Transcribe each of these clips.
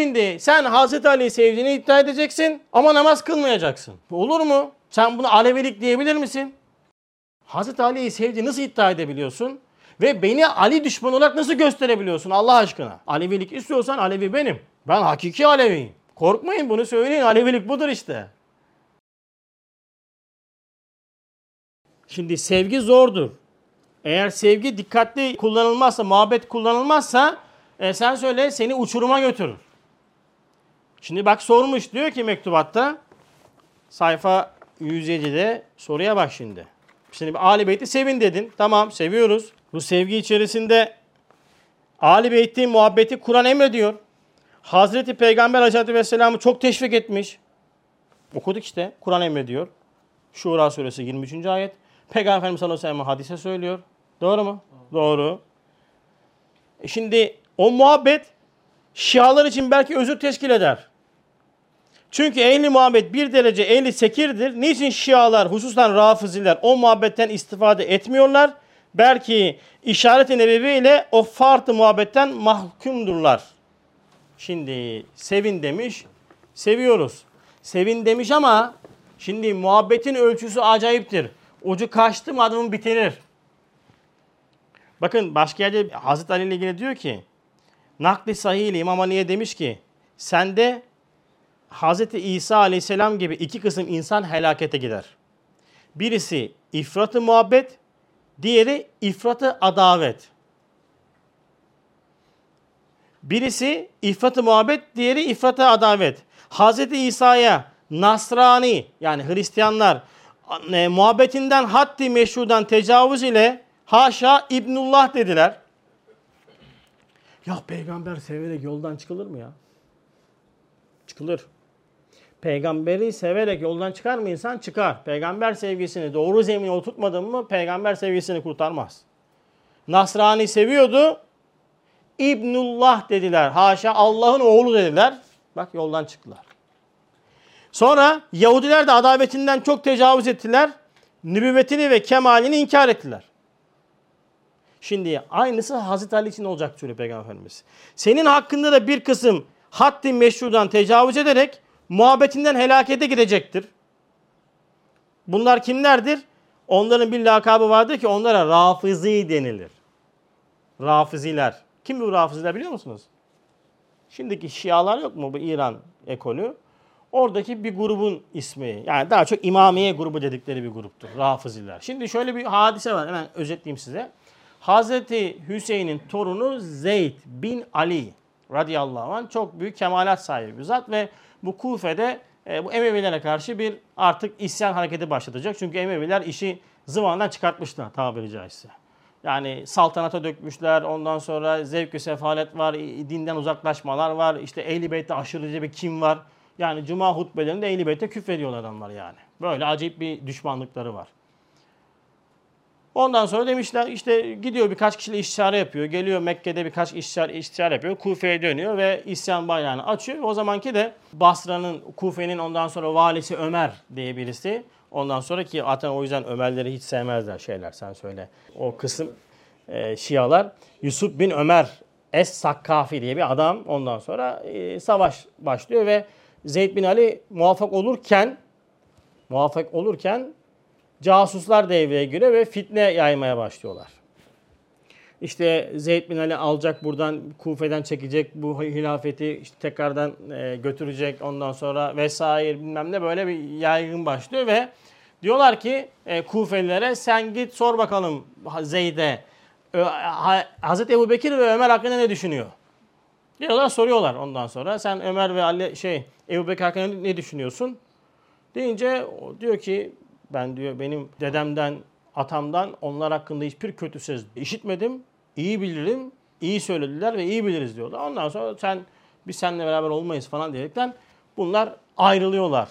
Şimdi sen Hazreti Ali'yi sevdiğini iddia edeceksin ama namaz kılmayacaksın. Olur mu? Sen bunu Alevilik diyebilir misin? Hazreti Ali'yi sevdiğini nasıl iddia edebiliyorsun? Ve beni Ali düşmanı olarak nasıl gösterebiliyorsun Allah aşkına? Alevilik istiyorsan Alevi benim. Ben hakiki Aleviyim. Korkmayın bunu söyleyin. Alevilik budur işte. Şimdi sevgi zordur. Eğer sevgi dikkatli kullanılmazsa, muhabbet kullanılmazsa e, sen söyle seni uçuruma götürür. Şimdi bak sormuş diyor ki mektubatta sayfa 107'de soruya bak şimdi. Şimdi Ali Beyt'i sevin dedin. Tamam seviyoruz. Bu sevgi içerisinde Ali Beyt'in muhabbeti Kur'an emrediyor. Hazreti Peygamber Aleyhisselatü Vesselam'ı çok teşvik etmiş. Okuduk işte. Kur'an emrediyor. Şura suresi 23. ayet. Peygamber Efendimiz sallallahu aleyhi hadise söylüyor. Doğru mu? Doğru. E şimdi o muhabbet Şialar için belki özür teşkil eder. Çünkü ehli muhabbet bir derece ehli sekirdir. Niçin Şialar hususan Rafiziler o muhabbetten istifade etmiyorlar? Belki işaret-i nebevi ile o farklı muhabbetten mahkumdurlar. Şimdi sevin demiş, seviyoruz. Sevin demiş ama şimdi muhabbetin ölçüsü acayiptir. Ucu kaçtı mı adamın bitirir. Bakın başka yerde Hazreti Ali ile ilgili diyor ki Nakli sahih İmam Ali'ye demiş ki sende Hazreti İsa aleyhisselam gibi iki kısım insan helakete gider. Birisi ifratı muhabbet, diğeri ifratı adavet. Birisi ifratı muhabbet, diğeri ifratı adavet. Hazreti İsa'ya Nasrani yani Hristiyanlar e, muhabbetinden haddi meşrudan tecavüz ile haşa İbnullah dediler. Ya peygamber severek yoldan çıkılır mı ya? Çıkılır. Peygamberi severek yoldan çıkar mı insan? Çıkar. Peygamber sevgisini doğru zemine oturtmadın mı peygamber sevgisini kurtarmaz. Nasrani seviyordu. İbnullah dediler. Haşa Allah'ın oğlu dediler. Bak yoldan çıktılar. Sonra Yahudiler de adavetinden çok tecavüz ettiler. Nübüvvetini ve kemalini inkar ettiler. Şimdi aynısı Hazreti Ali için olacak söylüyor Peygamber. Senin hakkında da bir kısım haddi meşrudan tecavüz ederek muhabbetinden helakete gidecektir. Bunlar kimlerdir? Onların bir lakabı vardır ki onlara rafizi denilir. Rafiziler. Kim bu rafiziler biliyor musunuz? Şimdiki Şialar yok mu bu İran ekolü? Oradaki bir grubun ismi. Yani daha çok İmamiye grubu dedikleri bir gruptur. Rafiziler. Şimdi şöyle bir hadise var. Hemen özetleyeyim size. Hazreti Hüseyin'in torunu Zeyd bin Ali radıyallahu anh çok büyük kemalat sahibi bir zat ve bu Kufe'de e, bu Emevilere karşı bir artık isyan hareketi başlatacak. Çünkü Emeviler işi zıvandan çıkartmışlar tabiri caizse. Yani saltanata dökmüşler. Ondan sonra zevk sefalet var. Dinden uzaklaşmalar var. İşte Ehl-i Beyt'te aşırıcı bir kim var. Yani cuma hutbelerinde Ehl-i Beyt'e küfrediyorlar adamlar yani. Böyle acayip bir düşmanlıkları var. Ondan sonra demişler işte gidiyor birkaç kişiyle istişare yapıyor. Geliyor Mekke'de birkaç istişare, istişare yapıyor. Kufe'ye dönüyor ve isyan bayrağını açıyor. O zamanki de Basra'nın, Kufe'nin ondan sonra valisi Ömer diye birisi. Ondan sonra ki zaten o yüzden Ömerleri hiç sevmezler şeyler sen söyle. O kısım e, Şialar. Yusuf bin Ömer Es-Sakkafi diye bir adam ondan sonra e, savaş başlıyor ve Zeyd bin Ali muvaffak olurken muvaffak olurken casuslar devreye giriyor ve fitne yaymaya başlıyorlar. İşte Zeyd bin Ali alacak buradan Kufe'den çekecek bu hilafeti işte tekrardan e, götürecek ondan sonra vesaire bilmem ne böyle bir yaygın başlıyor ve diyorlar ki e, Kufelilere sen git sor bakalım Zeyd'e e, Hazreti Ebu Bekir ve Ömer hakkında ne düşünüyor? Diyorlar soruyorlar ondan sonra sen Ömer ve Ali şey Ebu Bekir hakkında ne düşünüyorsun? Deyince diyor ki ben diyor benim dedemden, atamdan onlar hakkında hiçbir kötü söz işitmedim. İyi bilirim, iyi söylediler ve iyi biliriz diyorlar. Ondan sonra sen biz seninle beraber olmayız falan diyerekten bunlar ayrılıyorlar.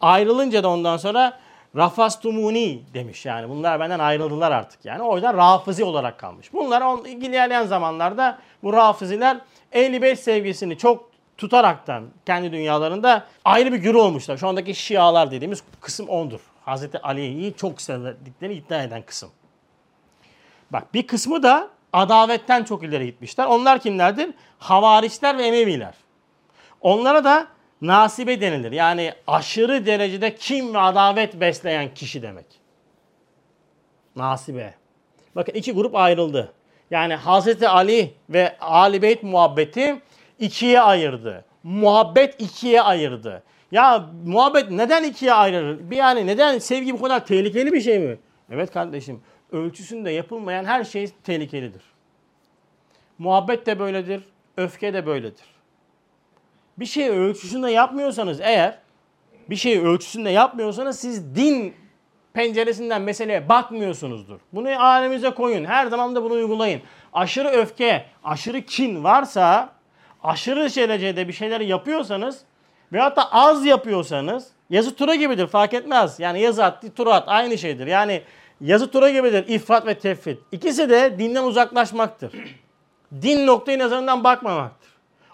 Ayrılınca da ondan sonra Rafastumuni demiş yani. Bunlar benden ayrıldılar artık yani. O yüzden Rafizi olarak kalmış. Bunlar on, ilerleyen zamanlarda bu Rafiziler Ehl-i Beyt sevgisini çok tutaraktan kendi dünyalarında ayrı bir güruh olmuşlar. Şu andaki Şialar dediğimiz kısım ondur. Hazreti Ali'yi çok sevdiklerini iddia eden kısım. Bak bir kısmı da adavetten çok ileri gitmişler. Onlar kimlerdir? Havariçler ve Emeviler. Onlara da nasibe denilir. Yani aşırı derecede kim ve adavet besleyen kişi demek. Nasibe. Bakın iki grup ayrıldı. Yani Hazreti Ali ve Ali Beyt muhabbeti ikiye ayırdı. Muhabbet ikiye ayırdı. Ya muhabbet neden ikiye ayrılır? Bir yani neden sevgi bu kadar tehlikeli bir şey mi? Evet kardeşim. Ölçüsünde yapılmayan her şey tehlikelidir. Muhabbet de böyledir, öfke de böyledir. Bir şey ölçüsünde yapmıyorsanız eğer, bir şey ölçüsünde yapmıyorsanız siz din penceresinden meseleye bakmıyorsunuzdur. Bunu alemize koyun. Her zaman da bunu uygulayın. Aşırı öfke, aşırı kin varsa, aşırı derecede bir şeyler yapıyorsanız veyahut da az yapıyorsanız yazı tura gibidir fark etmez. Yani yazı at, tura at aynı şeydir. Yani yazı tura gibidir ifrat ve tefrit. İkisi de dinden uzaklaşmaktır. Din noktayı nazarından bakmamaktır.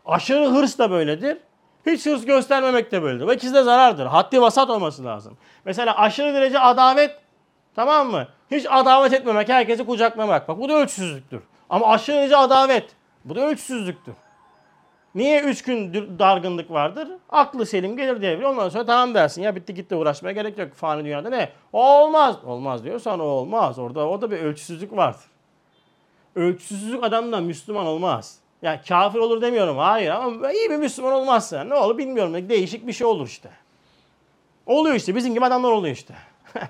Aşırı hırs da böyledir. Hiç hırs göstermemek de böyledir. Ve ikisi de zarardır. Haddi vasat olması lazım. Mesela aşırı derece adavet tamam mı? Hiç adavet etmemek, herkesi kucaklamak. Bak bu da ölçüsüzlüktür. Ama aşırı derece adavet bu da ölçüsüzlüktür. Niye üç gün dargınlık vardır? Aklı selim gelir devre. Ondan sonra tamam dersin. Ya bitti gitti uğraşmaya gerek yok. Fani dünyada ne? O olmaz. Olmaz diyorsan o olmaz. Orada o da bir ölçüsüzlük vardır. Ölçüsüzlük adamdan Müslüman olmaz. Yani kafir olur demiyorum. Hayır ama iyi bir Müslüman olmazsa ne olur bilmiyorum. Değişik bir şey olur işte. Oluyor işte. Bizim gibi adamlar oluyor işte.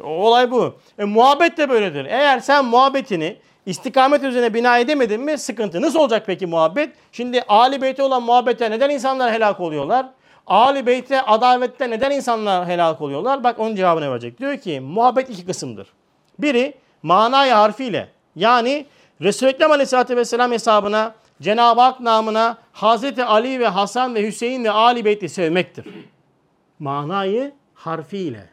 Olay bu. E, muhabbet de böyledir. Eğer sen muhabbetini istikamet üzerine bina edemedin mi sıkıntı. Nasıl olacak peki muhabbet? Şimdi Ali Beyt'e olan muhabbete neden insanlar helak oluyorlar? Ali Beyt'e adavette neden insanlar helak oluyorlar? Bak onun cevabını verecek. Diyor ki muhabbet iki kısımdır. Biri manayı harfiyle yani Resul-i Ekrem Aleyhisselatü Vesselam hesabına Cenab-ı Hak namına Hazreti Ali ve Hasan ve Hüseyin ve Ali Beyt'i sevmektir. Manayı harfiyle.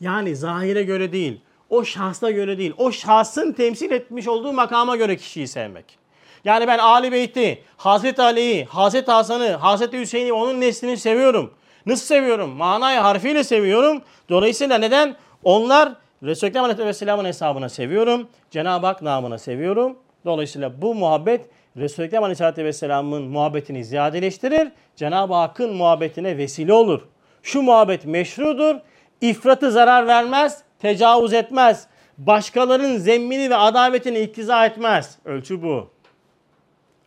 Yani zahire göre değil, o şahsa göre değil, o şahsın temsil etmiş olduğu makama göre kişiyi sevmek. Yani ben Ali Beyt'i, Hazreti Ali'yi, Hazreti Hasan'ı, Hazreti Hüseyin'i onun neslini seviyorum. Nasıl seviyorum? Manayı harfiyle seviyorum. Dolayısıyla neden? Onlar Resulü Ekrem Aleyhisselam'ın hesabına seviyorum. Cenab-ı Hak namına seviyorum. Dolayısıyla bu muhabbet Resulü Ekrem Aleyhisselatü Vesselam'ın muhabbetini ziyadeleştirir. Cenab-ı Hakk'ın muhabbetine vesile olur. Şu muhabbet meşrudur. İfratı zarar vermez, tecavüz etmez. Başkalarının zemmini ve adavetini iktiza etmez. Ölçü bu.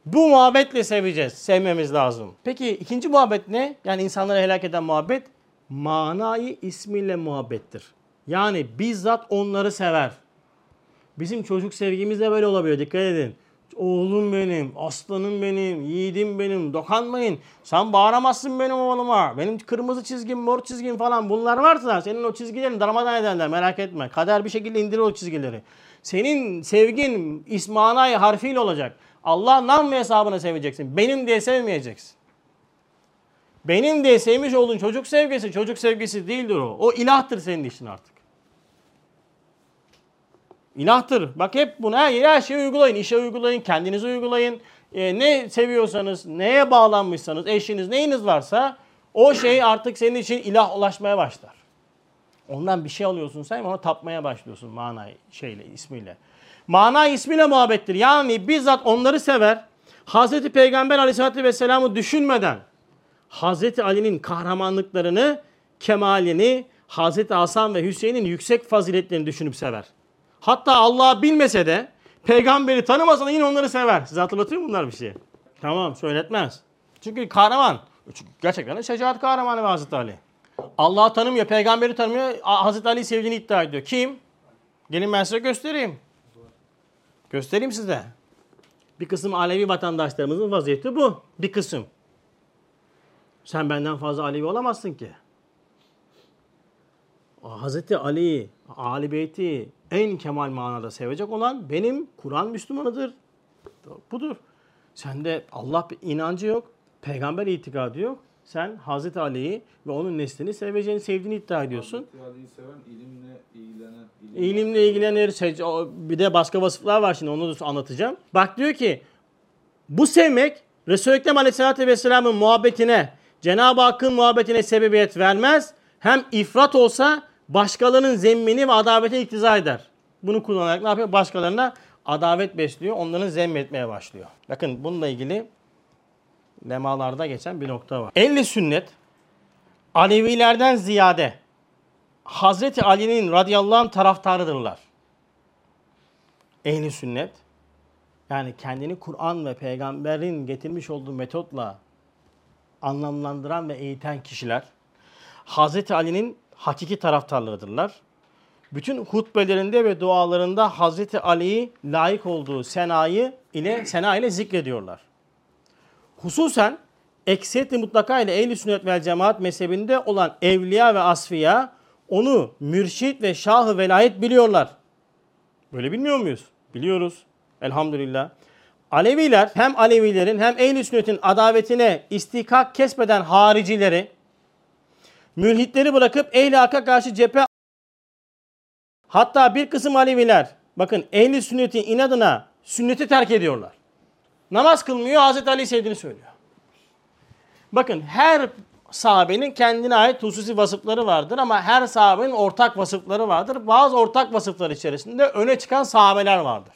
Bu muhabbetle seveceğiz. Sevmemiz lazım. Peki ikinci muhabbet ne? Yani insanları helak eden muhabbet manayı ismiyle muhabbettir. Yani bizzat onları sever. Bizim çocuk sevgimiz de böyle olabiliyor. Dikkat edin. Oğlum benim, aslanım benim, yiğidim benim, dokanmayın. Sen bağıramazsın benim oğluma. Benim kırmızı çizgim, mor çizgim falan bunlar varsa senin o çizgilerini darmadan ederler merak etme. Kader bir şekilde indirir o çizgileri. Senin sevgin ismanay harfiyle olacak. Allah nam ve hesabına seveceksin. Benim diye sevmeyeceksin. Benim diye sevmiş olduğun çocuk sevgisi çocuk sevgisi değildir o. O ilahtır senin için artık. İlahtır. Bak hep bunu her, her şeyi uygulayın. İşe uygulayın, kendinize uygulayın. E, ne seviyorsanız, neye bağlanmışsanız, eşiniz, neyiniz varsa o şey artık senin için ilah ulaşmaya başlar. Ondan bir şey alıyorsun sen ona tapmaya başlıyorsun mana şeyle, ismiyle. Mana ismiyle muhabbettir. Yani bizzat onları sever. Hazreti Peygamber aleyhissalatü vesselam'ı düşünmeden Hazreti Ali'nin kahramanlıklarını, kemalini, Hazreti Hasan ve Hüseyin'in yüksek faziletlerini düşünüp sever. Hatta Allah'ı bilmese de peygamberi tanımasa da yine onları sever. Size hatırlatıyor mu bunlar bir şey? Tamam söyletmez. Çünkü kahraman. Çünkü gerçekten de şecaat kahramanı Hazreti Ali. Allah'ı tanımıyor, peygamberi tanımıyor. Hazreti Ali'yi sevdiğini iddia ediyor. Kim? Gelin ben size göstereyim. Göstereyim size. Bir kısım Alevi vatandaşlarımızın vaziyeti bu. Bir kısım. Sen benden fazla Alevi olamazsın ki. Hazreti Ali, Ali Beyti en kemal manada sevecek olan benim Kur'an Müslümanıdır. Budur. Sende Allah inancı yok, peygamber itikadı yok. Sen Hazreti Ali'yi ve onun neslini seveceğini, sevdiğini iddia ediyorsun. Hazreti Ali'yi seven, ilimle ilgilenen. ilim İlimle ilgilenir. Bir de başka vasıflar var şimdi onu da anlatacağım. Bak diyor ki bu sevmek Resul-i Ekrem Aleyhisselatü Vesselam'ın muhabbetine, Cenab-ı Hakk'ın muhabbetine sebebiyet vermez. Hem ifrat olsa başkalarının zemmini ve adavete iktiza eder. Bunu kullanarak ne yapıyor? Başkalarına adavet besliyor. Onların zemmetmeye başlıyor. Bakın bununla ilgili lemalarda geçen bir nokta var. Ehli sünnet Alevilerden ziyade Hazreti Ali'nin radıyallahu anh taraftarıdırlar. Ehli sünnet yani kendini Kur'an ve peygamberin getirmiş olduğu metotla anlamlandıran ve eğiten kişiler Hazreti Ali'nin hakiki taraftarlarıdırlar. Bütün hutbelerinde ve dualarında Hazreti Ali'yi layık olduğu senayı ile sena ile zikrediyorlar. Hususen ekseriyeti mutlaka ile ehl sünnet vel cemaat mezhebinde olan evliya ve asfiya onu mürşit ve şahı velayet biliyorlar. Böyle bilmiyor muyuz? Biliyoruz. Elhamdülillah. Aleviler hem Alevilerin hem ehl sünnetin adavetine istikak kesmeden haricileri mülhitleri bırakıp ehl-i hakka karşı cephe hatta bir kısım Aleviler bakın ehl sünnetin inadına sünneti terk ediyorlar. Namaz kılmıyor Hazreti Ali sevdiğini söylüyor. Bakın her sahabenin kendine ait hususi vasıfları vardır ama her sahabenin ortak vasıfları vardır. Bazı ortak vasıflar içerisinde öne çıkan sahabeler vardır.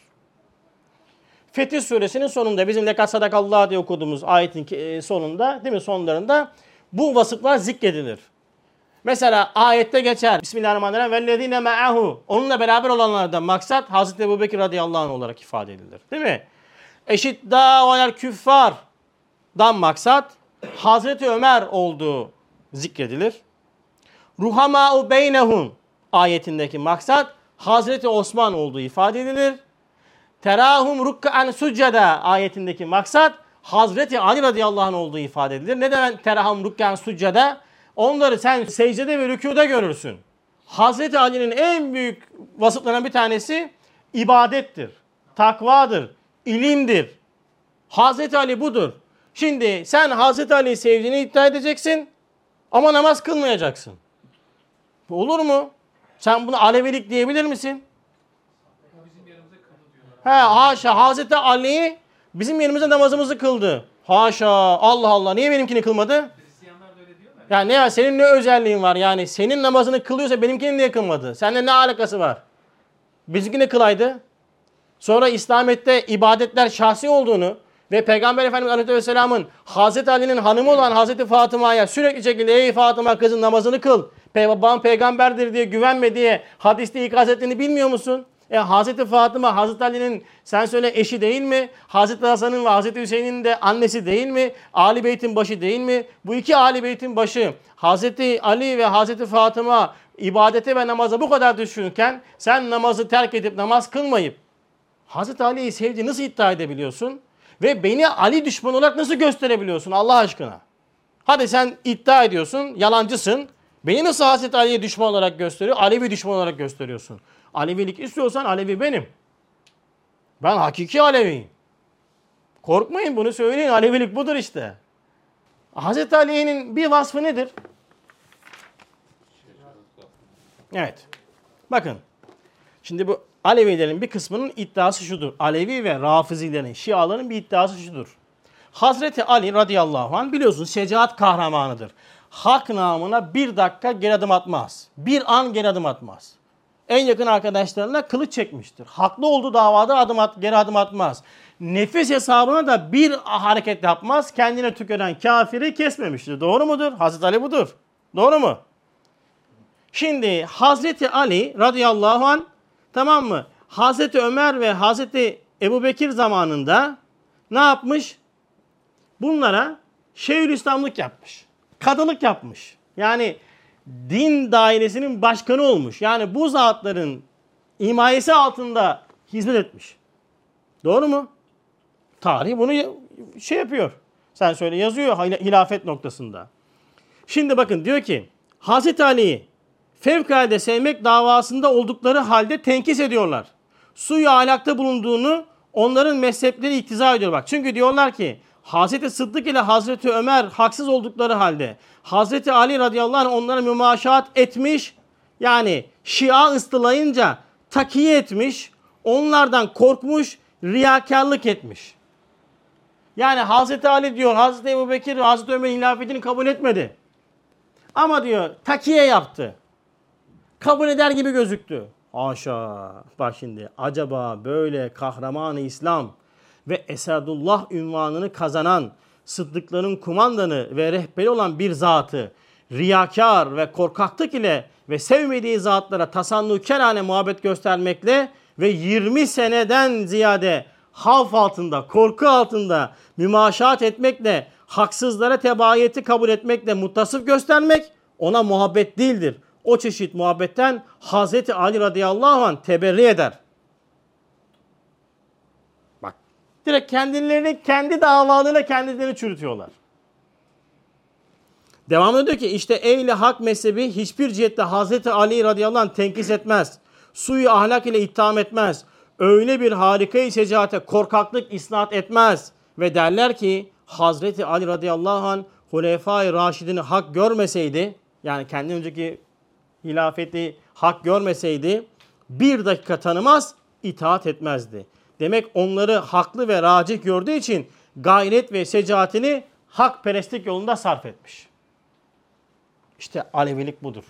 Fetih suresinin sonunda bizim lekat sadakallah diye okuduğumuz ayetin e, sonunda değil mi sonlarında bu vasıflar zikredilir. Mesela ayette geçer. Bismillahirrahmanirrahim. Vellezine me'ahu. Onunla beraber olanlardan maksat Hazreti Ebu Bekir radıyallahu anh olarak ifade edilir. Değil mi? Eşidda alel küffar dan maksat Hazreti Ömer olduğu zikredilir. Ruhama'u beynehum ayetindeki maksat Hazreti Osman olduğu ifade edilir. Terahum rukkan succada ayetindeki maksat Hazreti Ali radıyallahu anh olduğu ifade edilir. Ne demek terahum rukkan succada? Onları sen secdede ve rükuda görürsün. Hazreti Ali'nin en büyük vasıflarından bir tanesi ibadettir, takvadır, ilimdir. Hazreti Ali budur. Şimdi sen Hazreti Ali'yi sevdiğini iddia edeceksin ama namaz kılmayacaksın. Olur mu? Sen bunu Alevilik diyebilir misin? He haşa Hazreti Ali bizim yerimize namazımızı kıldı. Haşa Allah Allah niye benimkini kılmadı? Ya ne ya senin ne özelliğin var yani senin namazını kılıyorsa benimkini niye kılmadı? Seninle ne alakası var? Bizimkini kılaydı. Sonra İslamiyet'te ibadetler şahsi olduğunu ve Peygamber Efendimiz Aleyhisselam'ın Hazreti Ali'nin hanımı olan Hazreti Fatıma'ya sürekli şekilde ey Fatıma kızın namazını kıl. Babam peygamberdir diye güvenme diye hadiste ikaz ettiğini bilmiyor musun? E Hazreti Fatıma Hazreti Ali'nin sen söyle eşi değil mi? Hazreti Hasan'ın ve Hazreti Hüseyin'in de annesi değil mi? Ali Beyt'in başı değil mi? Bu iki Ali Beyt'in başı Hazreti Ali ve Hazreti Fatıma ibadete ve namaza bu kadar düşünürken sen namazı terk edip namaz kılmayıp Hazreti Ali'yi sevdiğini nasıl iddia edebiliyorsun? Ve beni Ali düşmanı olarak nasıl gösterebiliyorsun Allah aşkına? Hadi sen iddia ediyorsun, yalancısın. Beni nasıl Hazreti Ali'ye düşman olarak gösteriyor? Alevi düşman olarak gösteriyorsun. Alevilik istiyorsan Alevi benim. Ben hakiki Aleviyim. Korkmayın bunu söyleyin. Alevilik budur işte. Hazreti Ali'nin bir vasfı nedir? Evet. Bakın. Şimdi bu Alevilerin bir kısmının iddiası şudur. Alevi ve Rafizilerin, Şiaların bir iddiası şudur. Hazreti Ali radıyallahu anh biliyorsun şecaat kahramanıdır. Hak namına bir dakika geri adım atmaz. Bir an geri adım atmaz. En yakın arkadaşlarına kılıç çekmiştir. Haklı olduğu davada adım at, geri adım atmaz. Nefis hesabına da bir hareket yapmaz. Kendine tüküren kafiri kesmemiştir. Doğru mudur? Hazreti Ali budur. Doğru mu? Şimdi Hazreti Ali radıyallahu an tamam mı? Hazreti Ömer ve Hazreti Ebu Bekir zamanında ne yapmış? Bunlara Şeyhülislamlık yapmış. Kadılık yapmış. Yani din dairesinin başkanı olmuş. Yani bu zatların himayesi altında hizmet etmiş. Doğru mu? Tarih bunu şey yapıyor. Sen söyle yazıyor hilafet noktasında. Şimdi bakın diyor ki Hazreti Ali'yi fevkalade sevmek davasında oldukları halde tenkis ediyorlar. Suyu alakta bulunduğunu onların mezhepleri iktiza ediyor bak. Çünkü diyorlar ki Hazreti Sıddık ile Hazreti Ömer haksız oldukları halde Hazreti Ali radıyallahu anh onlara mümaşaat etmiş. Yani Şia ıstılayınca takiye etmiş. Onlardan korkmuş, riyakarlık etmiş. Yani Hazreti Ali diyor Hazreti Ebu Bekir Hazreti Ömer'in hilafetini kabul etmedi. Ama diyor takiye yaptı. Kabul eder gibi gözüktü. Haşa. Bak şimdi acaba böyle kahramanı İslam ve Esadullah ünvanını kazanan sıddıkların kumandanı ve rehberi olan bir zatı riyakar ve korkaklık ile ve sevmediği zatlara tasannukerane muhabbet göstermekle ve 20 seneden ziyade havf altında, korku altında mümaşaat etmekle, haksızlara tebayeti kabul etmekle muttasıf göstermek ona muhabbet değildir. O çeşit muhabbetten Hazreti Ali radıyallahu anh teberri eder. Bak direkt kendilerini kendi davalarıyla kendilerini çürütüyorlar. Devamlı diyor ki işte ehli hak mezhebi hiçbir cihette Hazreti Ali radıyallahu anh tenkis etmez. Suyu ahlak ile itham etmez. Öyle bir harikayı şecaate korkaklık isnat etmez. Ve derler ki Hazreti Ali radıyallahu anh Hulefai Raşidini hak görmeseydi yani kendi önceki hilafeti hak görmeseydi bir dakika tanımaz itaat etmezdi. Demek onları haklı ve racih gördüğü için gayret ve secaatini hakperestlik yolunda sarf etmiş. İşte Alevilik budur.